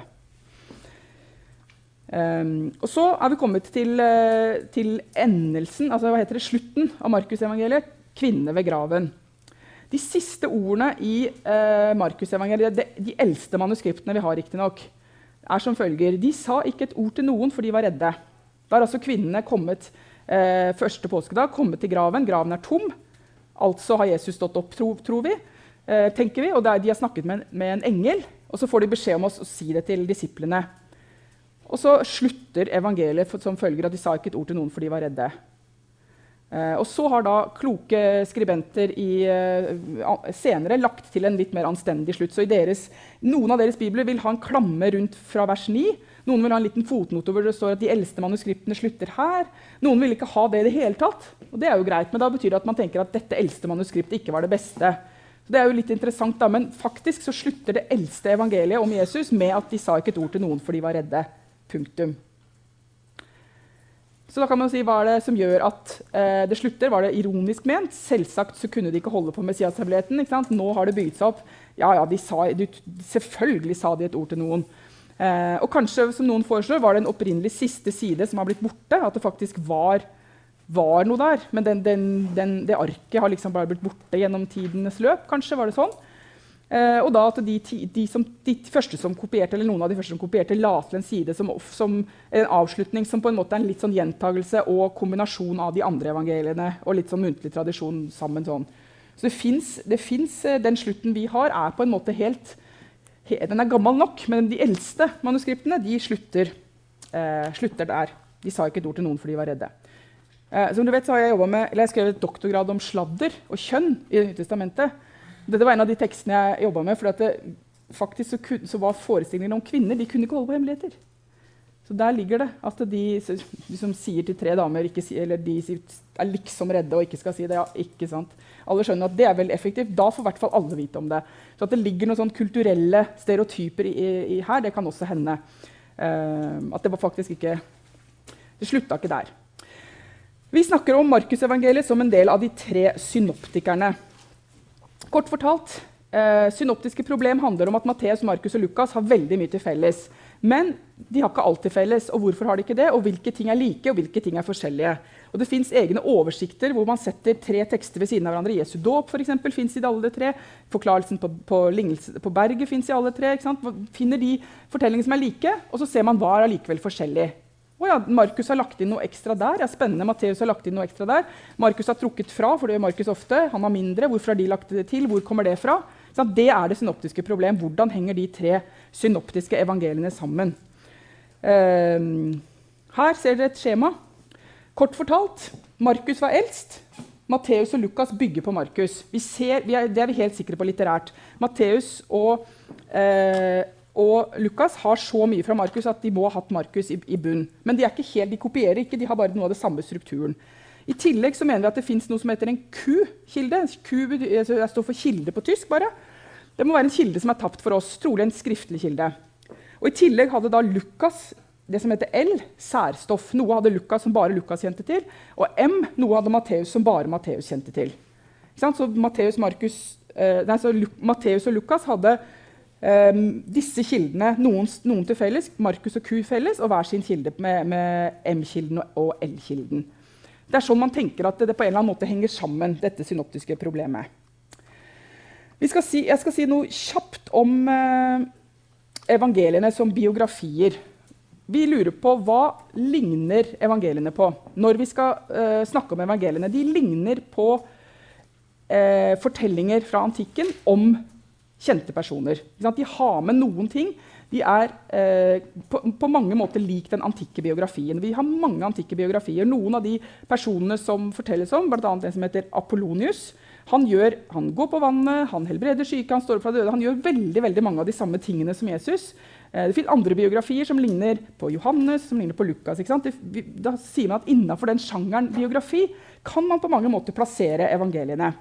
Um, og så er vi kommet til, uh, til endelsen, altså hva heter det, slutten av Markusevangeliet. Kvinne ved graven. De siste ordene i eh, Markusevangeliet, de, de eldste manuskriptene vi har, riktignok, er som følger De sa ikke et ord til noen, for de var redde. Da har altså kvinnene kommet eh, første påskedag kommet til graven. Graven er tom. Altså har Jesus stått opp, tro, tror vi. Eh, tenker vi, og er, De har snakket med, med, en engel, og så får de beskjed om å si det til disiplene. Og så slutter evangeliet som følger at de sa ikke et ord til noen, for de var redde. Eh, og så har da kloke skribenter i, eh, senere lagt til en litt mer anstendig slutt. Så deres, Noen av deres bibler vil ha en klamme rundt fra vers 9. Noen vil ha en liten fotnote hvor det står at de eldste manuskriptene slutter her. Noen vil ikke ha det i det hele tatt. Og det er jo greit, Men da betyr det at man tenker at dette eldste manuskriptet ikke var det beste. Så det er jo litt interessant da, Men faktisk så slutter det eldste evangeliet om Jesus med at de sa ikke et ord til noen, for de var redde. Punktum. Så da kan man si, Hva er det som gjør at eh, det slutter? Var det ironisk ment? Selvsagt så kunne de ikke holde på Messias-hemmeligheten. Nå har det bygget seg opp. Ja, ja, de sa, de, selvfølgelig sa de et ord til noen. Eh, og kanskje, som noen foreslår, var det en opprinnelig siste side som har blitt borte. At det faktisk var, var noe der. Men den, den, den, det arket har liksom bare blitt borte gjennom tidenes løp. Kanskje var det sånn. Eh, og da at de, de, som, de, første som kopierte, eller Noen av de første som kopierte, la til en side som, som en avslutning som på en måte er en litt sånn gjentagelse og kombinasjon av de andre evangeliene. og litt sånn muntlig tradisjon sammen sånn. Så det fins eh, Den slutten vi har, er på en måte helt Den er gammel nok, men de eldste manuskriptene de slutter, eh, slutter der. De sa ikke et ord til noen, for de var redde. Eh, som du vet har Jeg, med, jeg skrevet doktorgrad om sladder og kjønn i Det nye testamentet. Dette var en av de tekstene jeg jobba med. for det, faktisk så, kun, så, var forestillingene om kvinner de kunne ikke holde på hemmeligheter. Så der ligger det at de, de som sier til tre damer ikke, eller de er liksom redde og ikke skal si det. ja, ikke sant. Alle skjønner at det er veldig effektivt. Da får i hvert fall alle vite om det. Så at det ligger noen kulturelle stereotyper i, i, her, det kan også hende. Uh, at det var faktisk ikke Det slutta ikke der. Vi snakker om Markusevangeliet som en del av de tre synoptikerne. Kort fortalt, uh, synoptiske problem handler om at Matteus, Markus og Lukas har veldig mye til felles. Men de har ikke alt til felles. Og hvorfor har de ikke det? Og hvilke ting er like, og hvilke ting er forskjellige? Og Det fins egne oversikter hvor man setter tre tekster ved siden av hverandre. Jesu dåp fins i alle de tre. Forklarelsen på, på, på berget fins i alle tre. Finner de fortellingene som er like, og så ser man hva er allikevel forskjellig. Oh ja, Markus har lagt inn noe ekstra der. Ja, spennende, Matteus har lagt inn noe ekstra der. Markus har trukket fra, for det gjør Markus ofte. Han har mindre. Hvorfor har de lagt det til? Hvor kommer det fra? Så det er det synoptiske problem. Hvordan henger de tre synoptiske evangeliene sammen? Um, her ser dere et skjema. Kort fortalt Markus var eldst. Matteus og Lukas bygger på Markus. det er vi helt sikre på litterært. Matteus og eh, og Lukas har så mye fra Markus at de må ha hatt Markus i, i bunn. Men de, er ikke helt, de kopierer ikke, de har bare noe av det samme strukturen. I tillegg så mener vi at det fins noe som heter en Q-kilde. Q altså, står for kilde på tysk. bare. Det må være en kilde som er tapt for oss. Trolig en skriftlig kilde. Og I tillegg hadde da Lukas det som heter L, særstoff. Noe hadde Lukas som bare Lukas kjente til. Og M, noe hadde Matteus som bare Matteus kjente til. Så Matteus, eh, og Lukas hadde Um, disse kildene, noen, noen, til felles, Markus og Q felles, og hver sin kilde med, med M-kilden og L-kilden. Det er sånn man tenker at det, det, på en eller annen måte henger sammen, dette synoptiske problemet. Skal si, jeg skal si noe kjapt om uh, evangeliene som biografier. Vi lurer på hva ligner evangeliene på når vi skal uh, snakke om evangeliene. De ligner på uh, fortellinger fra antikken om kjente personer. De har med noen ting. De er eh, på, på, mange måter lik den antikke biografien. Vi har mange antikke biografier. Noen av de personene som fortelles om, bl.a. en som heter Apollonius. Han, gjør, han, går på vannet, han helbreder syke, han står opp fra døde. Han gjør veldig, veldig mange av de samme tingene som Jesus. Eh, det finnes andre biografier som ligner på Johannes, som ligner på Lukas. da sier man at Innafor den sjangeren biografi kan man på mange måter plassere evangeliene.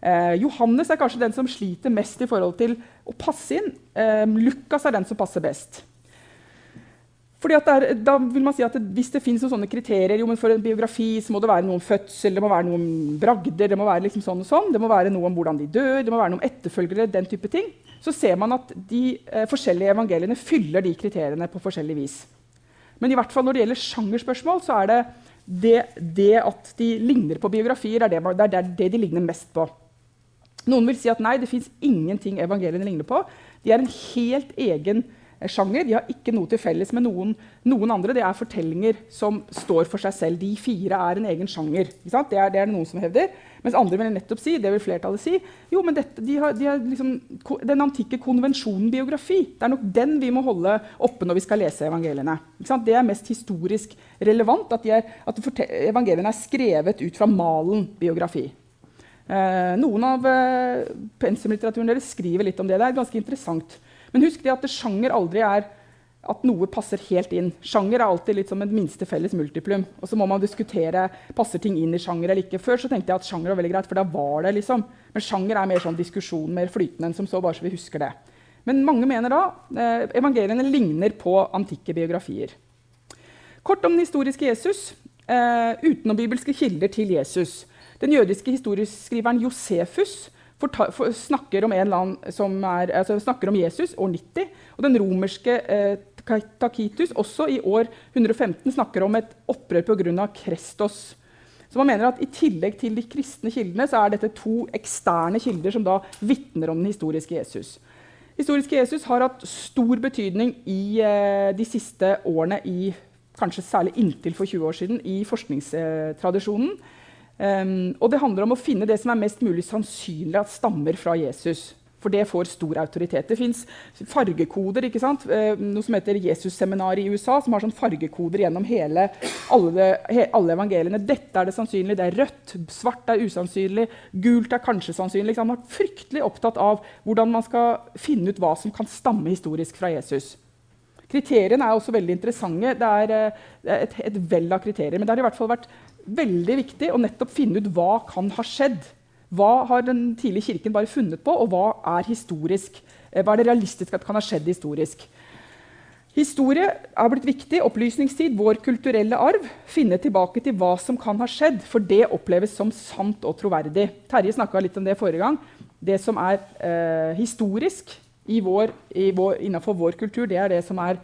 Eh, Johannes er kanskje den som sliter mest i forhold til å passe inn. Eh, Lukas er den som passer best. Fordi der, da vil man si at det, Hvis det noen sånne kriterier jo, for en biografi, så må det være noen fødsel, det må være noen bragder, det må være liksom sånn og sånn, det må være noe om hvordan de dør, det må være noen etterfølgere, den type ting. Så ser man at de eh, forskjellige evangeliene fyller de kriteriene på forskjellig vis. Men i hvert fall når det gjelder sjangerspørsmål, så er det det, det at de ligner på biografier, er det, det er det de ligner mest på. Noen vil si at nei, det fins ingenting evangeliene ligner på. De er en helt egen eh, sjanger. De har ikke noe til felles med noen, noen andre. Det er fortellinger som står for seg selv. De fire er en egen sjanger. Det er, det, er, noen som hevder. Mens andre vil nettopp si det vil flertallet si, jo, men dette, de har, de har liksom, den antikke konvensjonen biografi. Det er nok den vi må holde oppe når vi skal lese evangeliene. Det er mest historisk relevant at, er, at evangeliene er skrevet ut fra malen biografi. Eh, noen av eh, pensumlitteraturen deres skriver litt om det. Det er ganske interessant. Men husk det at det sjanger aldri er at noe passer helt inn. Sjanger er alltid litt som et minste felles multiplum. Og så må man diskutere passer ting inn i sjanger eller ikke. Før så tenkte jeg at sjanger var veldig greit, for da var det liksom. Men sjanger er mer sånn diskusjon, mer flytende enn som så, bare så vi husker det. Men mange mener da eh, evangeliene ligner på antikke biografier. Kort om den historiske Jesus. Eh, utenom-bibelske kilder til Jesus. Den jødiske historieskriveren Josefus snakker om, er, altså snakker om, Jesus år 90. Og den romerske eh, Takitus også i år 115 snakker om et opprør pga. Krestos. Så man mener at I tillegg til de kristne kildene så er dette to eksterne kilder som da vitner om den historiske Jesus. Historiske Jesus har hatt stor betydning i eh, de siste årene, i, kanskje særlig inntil for 20 år siden, i forskningstradisjonen. Um, og det handler om å finne det som er mest mulig sannsynlig at stammer fra Jesus. For det får stor autoritet. Det fins fargekoder. ikke sant? Uh, noe som heter Jesus-seminaret i USA, som har sånn fargekoder gjennom hele, alle, alle, evangeliene. Dette er det sannsynlig, Det er rødt. Svart er usannsynlig. Gult er kanskje sannsynlig. Han vært fryktelig opptatt av hvordan man skal finne ut hva som kan stamme historisk fra Jesus. Kriteriene er også veldig interessante. Det er, uh, et, et vell av kriterier. Men det har i hvert fall vært veldig viktig å nettopp finne ut hva kan ha skjedd. Hva har den tidlige kirken bare funnet på, og hva er historisk? Eh, hva er det realistisk at kan ha skjedd historisk? Historie er blitt viktig. Opplysningstid, vår kulturelle arv. Finne tilbake til hva som kan ha skjedd, for det oppleves som sant og troverdig. Terje snakka litt om det forrige gang. Det som er eh, historisk i vår, innenfor vår kultur, det er det som er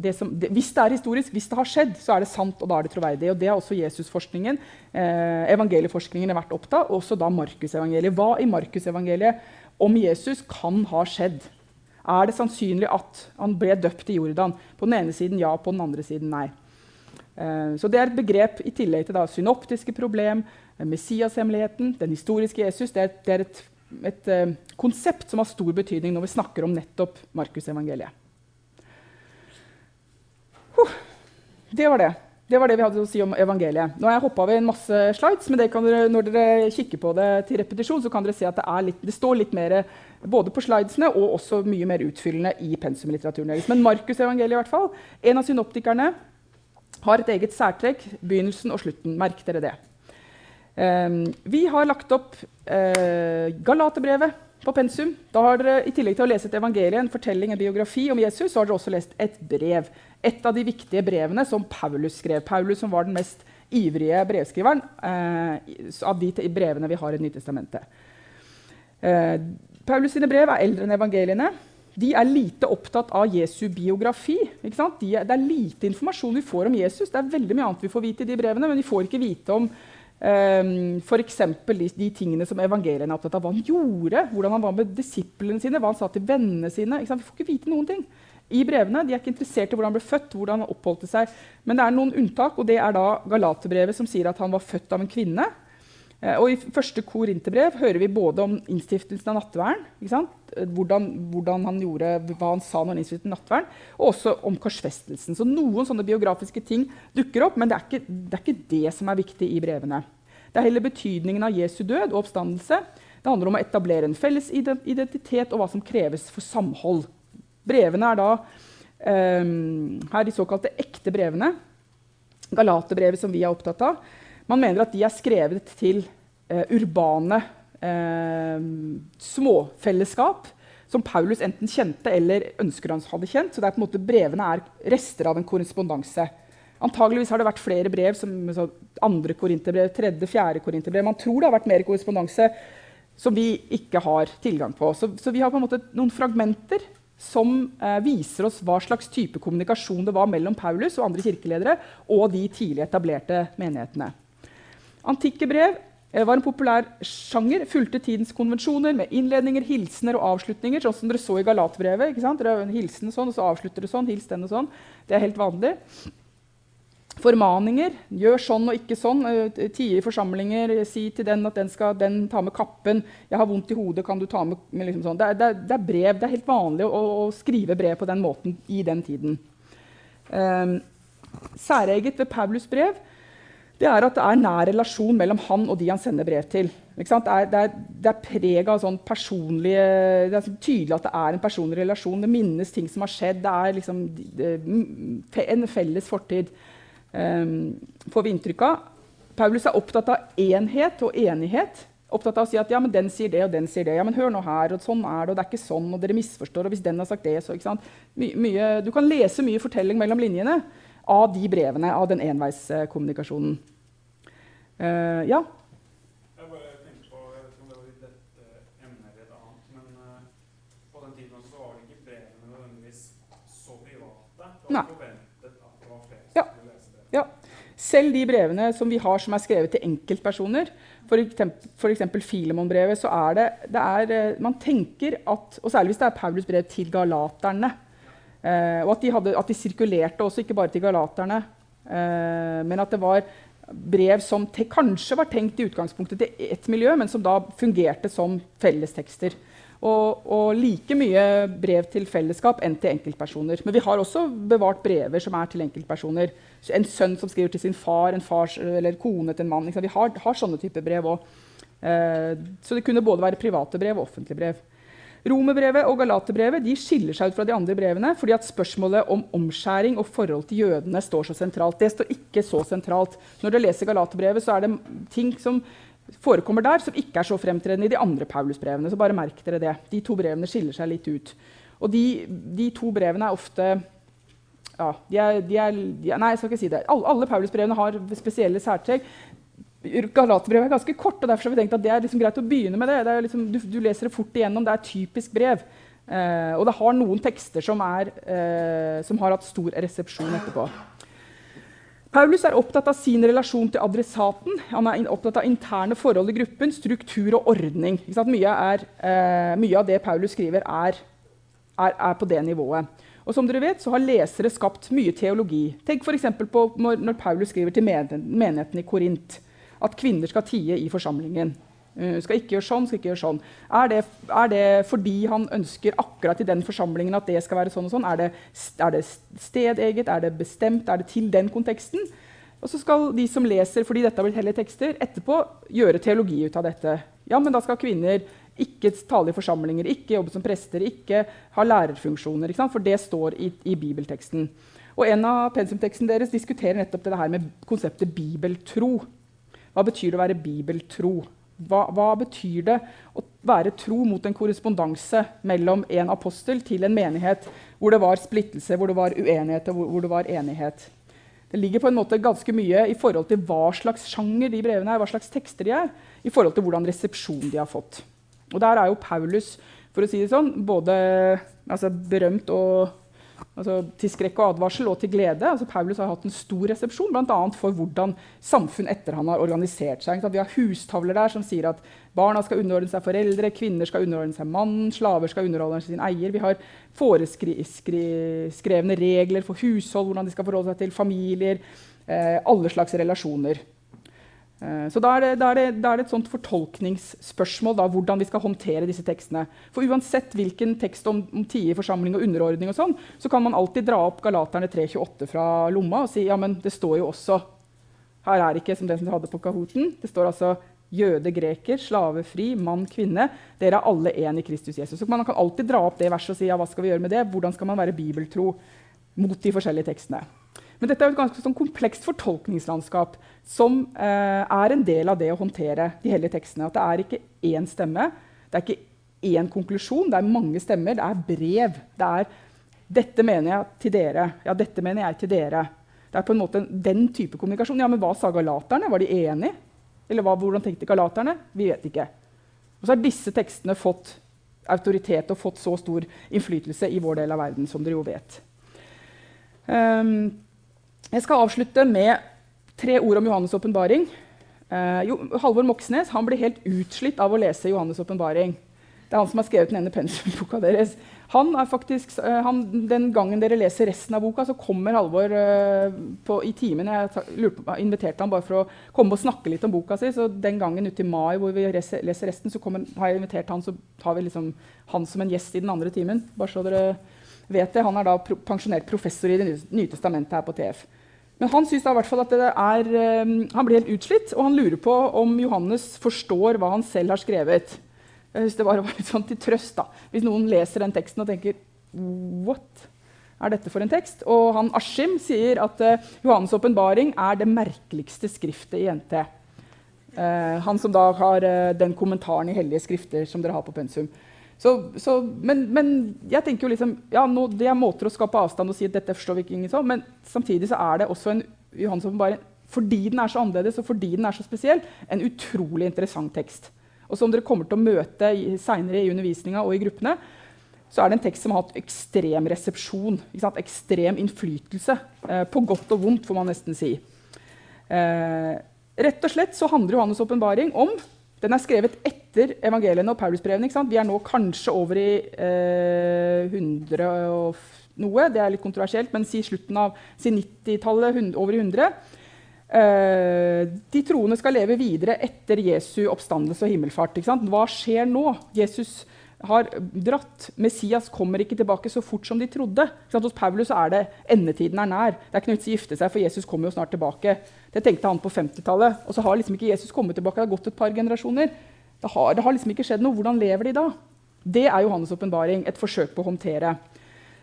det som, det, hvis det er historisk, hvis det har skjedd, så er det sant, og da er det troverdig. Og Det har også Jesusforskningen, eh, evangelieforskningen, vært opptatt av. Også da Markusevangeliet. Hva i Markusevangeliet om Jesus kan ha skjedd? Er det sannsynlig at han ble døpt i Jordan? På den ene siden ja, på den andre siden nei. Eh, så Det er et begrep i tillegg til da, synoptiske problem, eh, Messias-hemmeligheten, den historiske Jesus. Det er, det er et, et, et uh, konsept som har stor betydning når vi snakker om nettopp Markusevangeliet. Det var det. Det var det vi hadde å si om evangeliet. Nå har jeg hoppa over en masse slides, men dere, når dere kikker på det til repetisjon, så kan dere se at det, litt, det står litt mer både på slidesene og også mye mer utfyllende i pensumlitteraturen deres. Men Markus evangeliet, i hvert fall, en av synoptikerne, har et eget særtrekk. Begynnelsen og slutten. Merk dere det. Um, vi har lagt opp uh, Galaterbrevet på pensum. Da har dere i tillegg til å lese et evangelie, en fortelling, en biografi om Jesus, så har dere også lest et brev et av de viktige brevene som Paulus skrev. Paulus som var den mest ivrige brevskriveren eh, av de brevene vi har i Nytestamentet. Eh, Paulus sine brev er eldre enn evangeliene. De er lite opptatt av Jesu biografi. De er, det er lite informasjon vi får om Jesus. Det er veldig mye annet vi får vite i de brevene, men vi får ikke vite om um, f.eks. De, de tingene som evangeliene er opptatt av. Hva han gjorde, hvordan han var med disiplene sine, hva han sa til vennene sine. Vi får ikke vite noen ting i brevene. De er ikke interessert i hvordan han ble født, hvordan han oppholdte seg. Men det er noen unntak, og det er da Galaterbrevet som sier at han var født av en kvinne. Eh, og I første Korinterbrev hører vi både om innstiftelsen av nattverden, hvordan, hvordan, han gjorde, hva han sa når han innstiftet nattverden, og også om korsfestelsen. Så noen sånne biografiske ting dukker opp, men det er, ikke, det er ikke det som er viktig i brevene. Det er heller betydningen av Jesu død og oppstandelse. Det handler om å etablere en felles identitet og hva som kreves for samhold. Brevene er da um, her de såkalte ekte brevene. Galaterbrevet, som vi er opptatt av. Man mener at de er skrevet til eh, urbane eh, småfellesskap som Paulus enten kjente eller ønsker han hadde kjent. Så det er på en måte brevene er rester av en korrespondanse. Antageligvis har det vært flere brev, som andre korinterbrev, tredje, fjerde korinterbrev. Man tror det har vært mer korrespondanse som vi ikke har tilgang på. Så, så vi har på en måte noen fragmenter som eh, viser oss hva slags type kommunikasjon det var mellom Paulus og andre kirkeledere og de tidlig etablerte menighetene. Antikke brev var en populær sjanger, fulgte tidens konvensjoner med innledninger, hilsener og avslutninger. sånn som dere så i Galatbrevet. ikke sant? Dere en hilsen sånn, og så avslutter det sånn. hils den og sånn. Det er helt vanlig. Formaninger. Gjør sånn og ikke sånn. Eh, Tie i forsamlinger. Si til den at den skal den ta med kappen. 'Jeg har vondt i hodet, kan du ta med, med liksom sånn. det, er, det, er, det, er, brev. Det er helt vanlig å, å, skrive brev på den måten i den tiden. Um, særeget ved Paulus brev det er at det er nær relasjon mellom han og de han sender brev til. Det er, det er, det er preg av sånn personlige Det er tydelig at det er en personlig relasjon. Det minnes ting som har skjedd. Det er liksom det, en felles fortid, um, får vi inntrykk av. Paulus er opptatt av enhet og enighet. Opptatt av å si at ja, men den sier det, og den sier det. Ja, men hør nå her, og sånn er det, og det er ikke sånn, og dere misforstår. og hvis den har sagt det, så, ikke sant? My, mye, Du kan lese mye fortelling mellom linjene av de brevene, av den enveiskommunikasjonen. Uh, ja? Jeg bare tenkte på, jeg vet ikke om det var i dette emnet eller et annet, men uh, på den tiden så var det ikke brevene nødvendigvis så private. Det var forventet at det var flere som ja. skulle lese brevene. Ja. Selv de brevene som vi har som er skrevet til enkeltpersoner, f.eks. Filemon-brevet, så er det, det er, eh, Man tenker at Og særlig hvis det er Paulus brev til galaterne. Eh, og at de, hadde, at de, sirkulerte også, ikke bare til galaterne. Eh, men at det var brev som kanskje var tenkt i utgangspunktet til ett miljø, men som da fungerte som fellestekster. Og, og, like mye brev til fellesskap enn til enkeltpersoner. Men vi har også bevart brever som er til enkeltpersoner. En sønn som skriver til sin far, en fars, eller kone til en mann. Vi har, har sånne typer brev òg. Eh, så det kunne både være private brev og offentlige brev. Romerbrevet og Galaterbrevet de skiller seg ut fra de andre brevene fordi at spørsmålet om omskjæring og forhold til jødene står så sentralt. Det står ikke så sentralt. Når du leser Galaterbrevet, så er det ting som forekommer der, som ikke er så fremtredende i de andre Paulusbrevene. Så bare merk dere det. De to brevene skiller seg litt ut. Og de, de to brevene er ofte ja, de er, de er, de er, Nei, jeg skal ikke si det. Alle, alle Paulusbrevene har spesielle særtrekk. Galaterbrevet er ganske kort, og derfor har vi tenkt at det er liksom greit å begynne med det. det liksom, du, du, leser det fort igjennom. Det er et typisk brev. Eh, og det har noen tekster som, er, eh, som, har hatt stor resepsjon etterpå. Paulus er opptatt av sin relasjon til adressaten. Han er opptatt av interne forhold i gruppen, struktur og ordning. Mye, er, eh, mye, av det Paulus skriver, er, er, på det nivået. Og som dere vet, så har lesere skapt mye teologi. Tenk f.eks. på når, når Paulus skriver til menigheten i Korint at kvinner skal tie i forsamlingen. Uh, skal ikke gjøre sånn, skal ikke gjøre sånn. Er det, er det, fordi han ønsker akkurat i den forsamlingen at det skal være sånn og sånn? Er det, er det stedeget? Er det bestemt? Er det til den konteksten? Og så skal de som leser fordi dette har blitt hellige tekster, etterpå gjøre teologi ut av dette. Ja, men da skal kvinner ikke tale i forsamlinger, ikke jobbe som prester, ikke ha lærerfunksjoner. Ikke For det står i, i bibelteksten. Og En av pensumteksten deres diskuterer nettopp det her med konseptet bibeltro. Hva betyr det å være bibeltro? Hva, hva, betyr det å være tro mot en korrespondanse mellom en apostel til en menighet hvor det var splittelse, hvor det var uenighet og hvor, hvor det var enighet? Det ligger på en måte ganske mye i forhold til hva slags sjanger de brevene er, hva slags tekster de er, i forhold til hvordan resepsjon de har fått. Og Der er jo Paulus for å si det sånn, både altså, berømt og altså, til skrekk og advarsel og til glede. Altså, Paulus har hatt en stor resepsjon bl.a. for hvordan samfunn etter han har organisert seg. Vi har hustavler der som sier at barna skal underordne seg foreldre, kvinner skal underordne seg mannen, slaver skal underordne seg sin eier. Vi har foreskrevne regler for hushold, hvordan de skal forholde seg til familier, eh, alle slags relasjoner. Eh, så da er, det, da, er det, da er, det, et sånt fortolkningsspørsmål da, hvordan vi skal håndtere disse tekstene. For uansett hvilken tekst om, om tie, forsamling og underordning, og sånn, så kan man alltid dra opp Galaterne 3.28 fra lomma og si ja, men det står jo også Her er det ikke som den som hadde på Kahooten. Det står altså jøde, greker, slave, fri, mann, kvinne. Dere er alle én i Kristus Jesus. Så Man kan alltid dra opp det verset og si ja, hva skal vi gjøre med det? Hvordan skal man være bibeltro mot de forskjellige tekstene? Men dette er et ganske sånn komplekst fortolkningslandskap som eh, er en del av det å håndtere de hellige tekstene. At det er ikke én stemme, det er ikke én konklusjon, det er mange stemmer. Det er brev. Det er 'Dette mener jeg til dere'. Ja, dette mener jeg til dere. Det er på en måte den type kommunikasjon. Ja, men hva sa galaterne? Var de enige? Eller hva, hvordan tenkte galaterne? Vi vet ikke. Og så har disse tekstene fått autoritet og fått så stor innflytelse i vår del av verden, som dere jo vet. Um, jeg skal avslutte med tre ord om Johannes' åpenbaring. Eh, Halvor Moxnes han blir helt utslitt av å lese Johannes' åpenbaring. Det er han som har skrevet den ene pensumboka deres. Han er faktisk, eh, han, den gangen dere leser resten av boka, så kommer Halvor uh, på, i timen. Jeg ta, på, inviterte han bare for å komme og snakke litt om boka si. Så den gangen uti mai hvor vi leser, leser resten, så kommer, har jeg invitert han, så tar vi liksom han som en gjest i den andre timen. Bare så dere vet det. Han er da pro pensjonert professor i Det nye testamentet her på TF. Men han synes da i hvert fall at det er, um, han blir helt utslitt, og han lurer på om Johannes forstår hva han selv har skrevet. Jeg synes det var litt sånn til trøst da. Hvis noen leser den teksten og tenker What er dette for en tekst? Og han Askim sier at uh, Johannes' åpenbaring er det merkeligste skriftet i NT. Uh, han som da har uh, den kommentaren i hellige skrifter som dere har på pensum. Så, så, men, men, jeg tenker jo liksom, ja, nå, Det er måter å skape avstand og si at dette forstår vi ikke, så, men samtidig så er det også en Johannes bare, fordi den er så annerledes og fordi den er så spesiell, en utrolig interessant tekst. Og som dere kommer til å møte seinere i undervisninga og i gruppene, så er det en tekst som har hatt ekstrem resepsjon. Ekstrem innflytelse. Eh, på godt og vondt, får man nesten si. Eh, rett og slett så handler Johannes' åpenbaring om den er skrevet etter evangeliene og Paulusbrevene. Vi er nå kanskje over i eh, 100 og noe. Det er litt kontroversielt, men si slutten av si 90-tallet, over i 100. Eh, de troende skal leve videre etter Jesu oppstandelse og himmelfart. Hva skjer nå? Jesus har dratt. Messias kommer ikke tilbake så fort som de trodde. Hos Paulus er det endetiden er nær. Det er ikke noe vits i å gifte seg, for Jesus kommer jo snart tilbake. Det tenkte han på 50-tallet. Og så har liksom ikke Jesus kommet tilbake. Det har gått et par generasjoner. Det har, det har liksom ikke skjedd noe. Hvordan lever de da? Det er Johannes' åpenbaring. Et forsøk på å håndtere.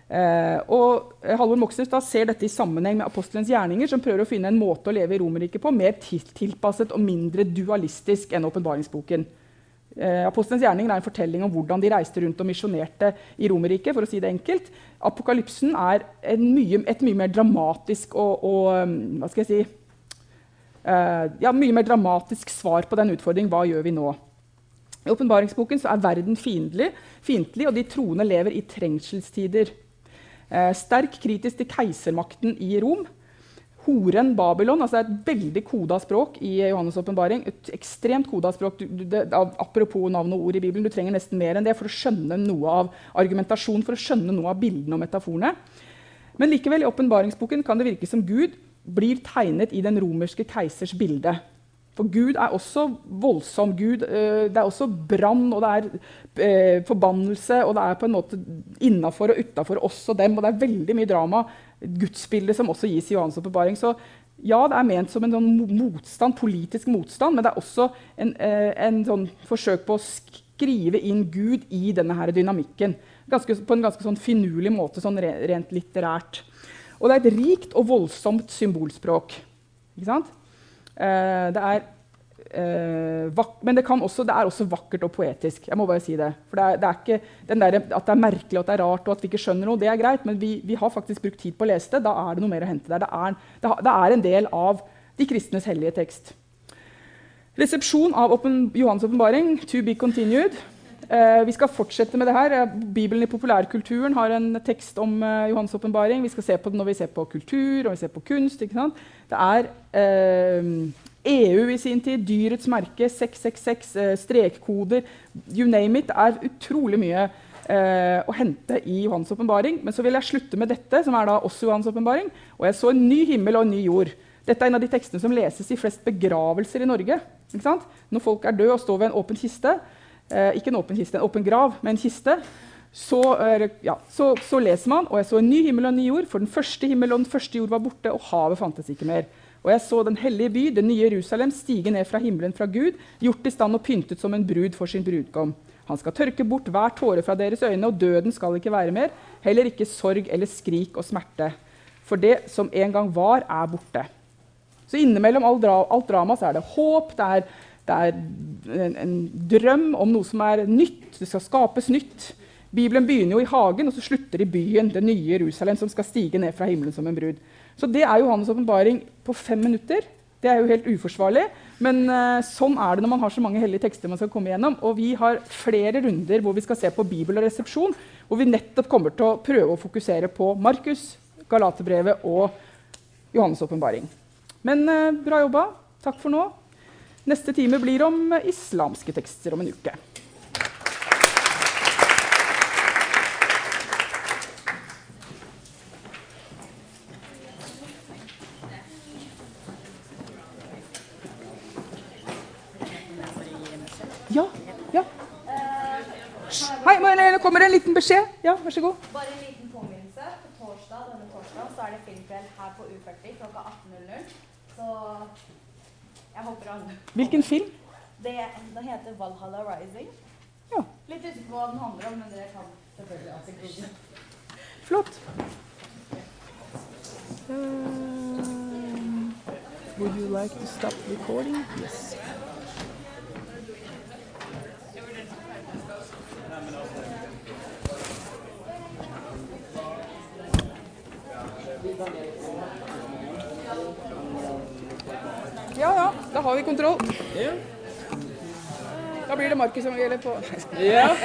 Eh, og Halvor Moxnes da ser dette i sammenheng med apostelens gjerninger, som prøver å finne en måte å leve i Romerriket på mer tilpasset og mindre dualistisk enn åpenbaringsboken. Eh, Apostelens gjerninger er en fortelling om hvordan de reiste rundt og misjonerte i Romerriket. for å si det enkelt. Apokalypsen er mye, et mye mer dramatisk og, og um, hva skal jeg si, eh, ja, mye mer dramatisk svar på den utfordringen. Hva gjør vi nå? I åpenbaringsboken er verden fiendtlig, og de troende lever i trengselstider. Eh, sterk kritisk til keisermakten i Rom Horen Babylon altså Det er et veldig koda språk i Johannes' åpenbaring. Et ekstremt koda språk. Du, det, apropos navn og ord i Bibelen, du trenger nesten mer enn det for å skjønne noe av argumentasjonen, for å skjønne noe av bildene og metaforene. Men likevel, i åpenbaringsboken kan det virke som Gud blir tegnet i den romerske keisers bilde. For Gud er også voldsom. Gud, øh, det er også brann, og det er øh, forbannelse, og det er på en måte innafor og utafor oss og dem. Og det er veldig mye drama gudsbilde som også gis i Johans åpenbaring. Så ja, det er ment som en sånn motstand, politisk motstand, men det er også en, eh, en sånn forsøk på å skrive inn Gud i denne her dynamikken. Ganske, på en ganske sånn finurlig måte, sånn rent litterært. Og det er et rikt og voldsomt symbolspråk. Ikke sant? Eh, det er Uh, men det, også, det, er også vakkert og poetisk. Jeg må bare si det. For det er, det er ikke der, At det er merkelig og at det er rart og at vi ikke skjønner noe, det er greit, men vi, vi har faktisk brukt tid på å lese det. Da er det noe mer å hente der. Det er, det er en del av de kristnes hellige tekst. Resepsjon av åpen, Johans åpenbaring, to be continued. Eh, vi skal fortsette med det her. Bibelen i populærkulturen har en tekst om eh, Johans åpenbaring. Vi skal se på det når vi ser på kultur og vi ser på kunst. Det er EU i sin tid, dyrets merke, 666, eh, strekkoder You name it. Er utrolig mye eh, å hente i Johans åpenbaring. Men så vil jeg slutte med dette, som er da også Johans åpenbaring. Og jeg så en ny himmel og en ny jord. Dette er en av de tekstene som leses i flest begravelser i Norge. Når folk er døde og står ved en åpen kiste, eh, ikke en åpen kiste, en åpen grav, men en kiste, så, ja, så, så, leser man og jeg så en ny himmel og en ny jord, for den første himmel og den første jord var borte, og havet fantes ikke mer. Og jeg så den hellige by, det nye Jerusalem, stige ned fra himmelen fra Gud, gjort i stand og pyntet som en brud for sin brudgom. Han skal tørke bort hver tåre fra deres øyne, og døden skal ikke være mer, heller ikke sorg eller skrik og smerte. For det som en gang var, er borte. Så innimellom alt, dra alt drama så er det håp, det er, det er en, en, drøm om noe som er nytt. Det skal skapes nytt. Bibelen begynner jo i hagen, og så slutter i byen, det nye Jerusalem, som skal stige ned fra himmelen som en brud. Så det er Johannes' åpenbaring på fem minutter. Det er jo helt uforsvarlig, men uh, sånn er det når man har så mange hellige tekster man skal komme igjennom. Og vi har flere runder hvor vi skal se på Bibel og resepsjon, hvor vi nettopp kommer til å prøve å fokusere på Markus, Galaterbrevet og Johannes' åpenbaring. Men uh, bra jobba. Takk for nå. Neste time blir om islamske tekster om en uke. Ja. ja. Hei, det kommer en liten beskjed. Ja, vær så god. Bare en liten påminnelse. På torsdag, denne torsdag så er det filmkveld her på U40 klokka 18.00. Så jeg håper alle Hvilken film? Det, Den heter Valhalla Rising. Ja. Litt usikker på hva den handler om, men dere kan selvfølgelig alltid google. Flott. Uh, would you like to stop recording? Yes. Ja, ja, da har vi kontroll. Da blir det Markus som gjelder på. Ja.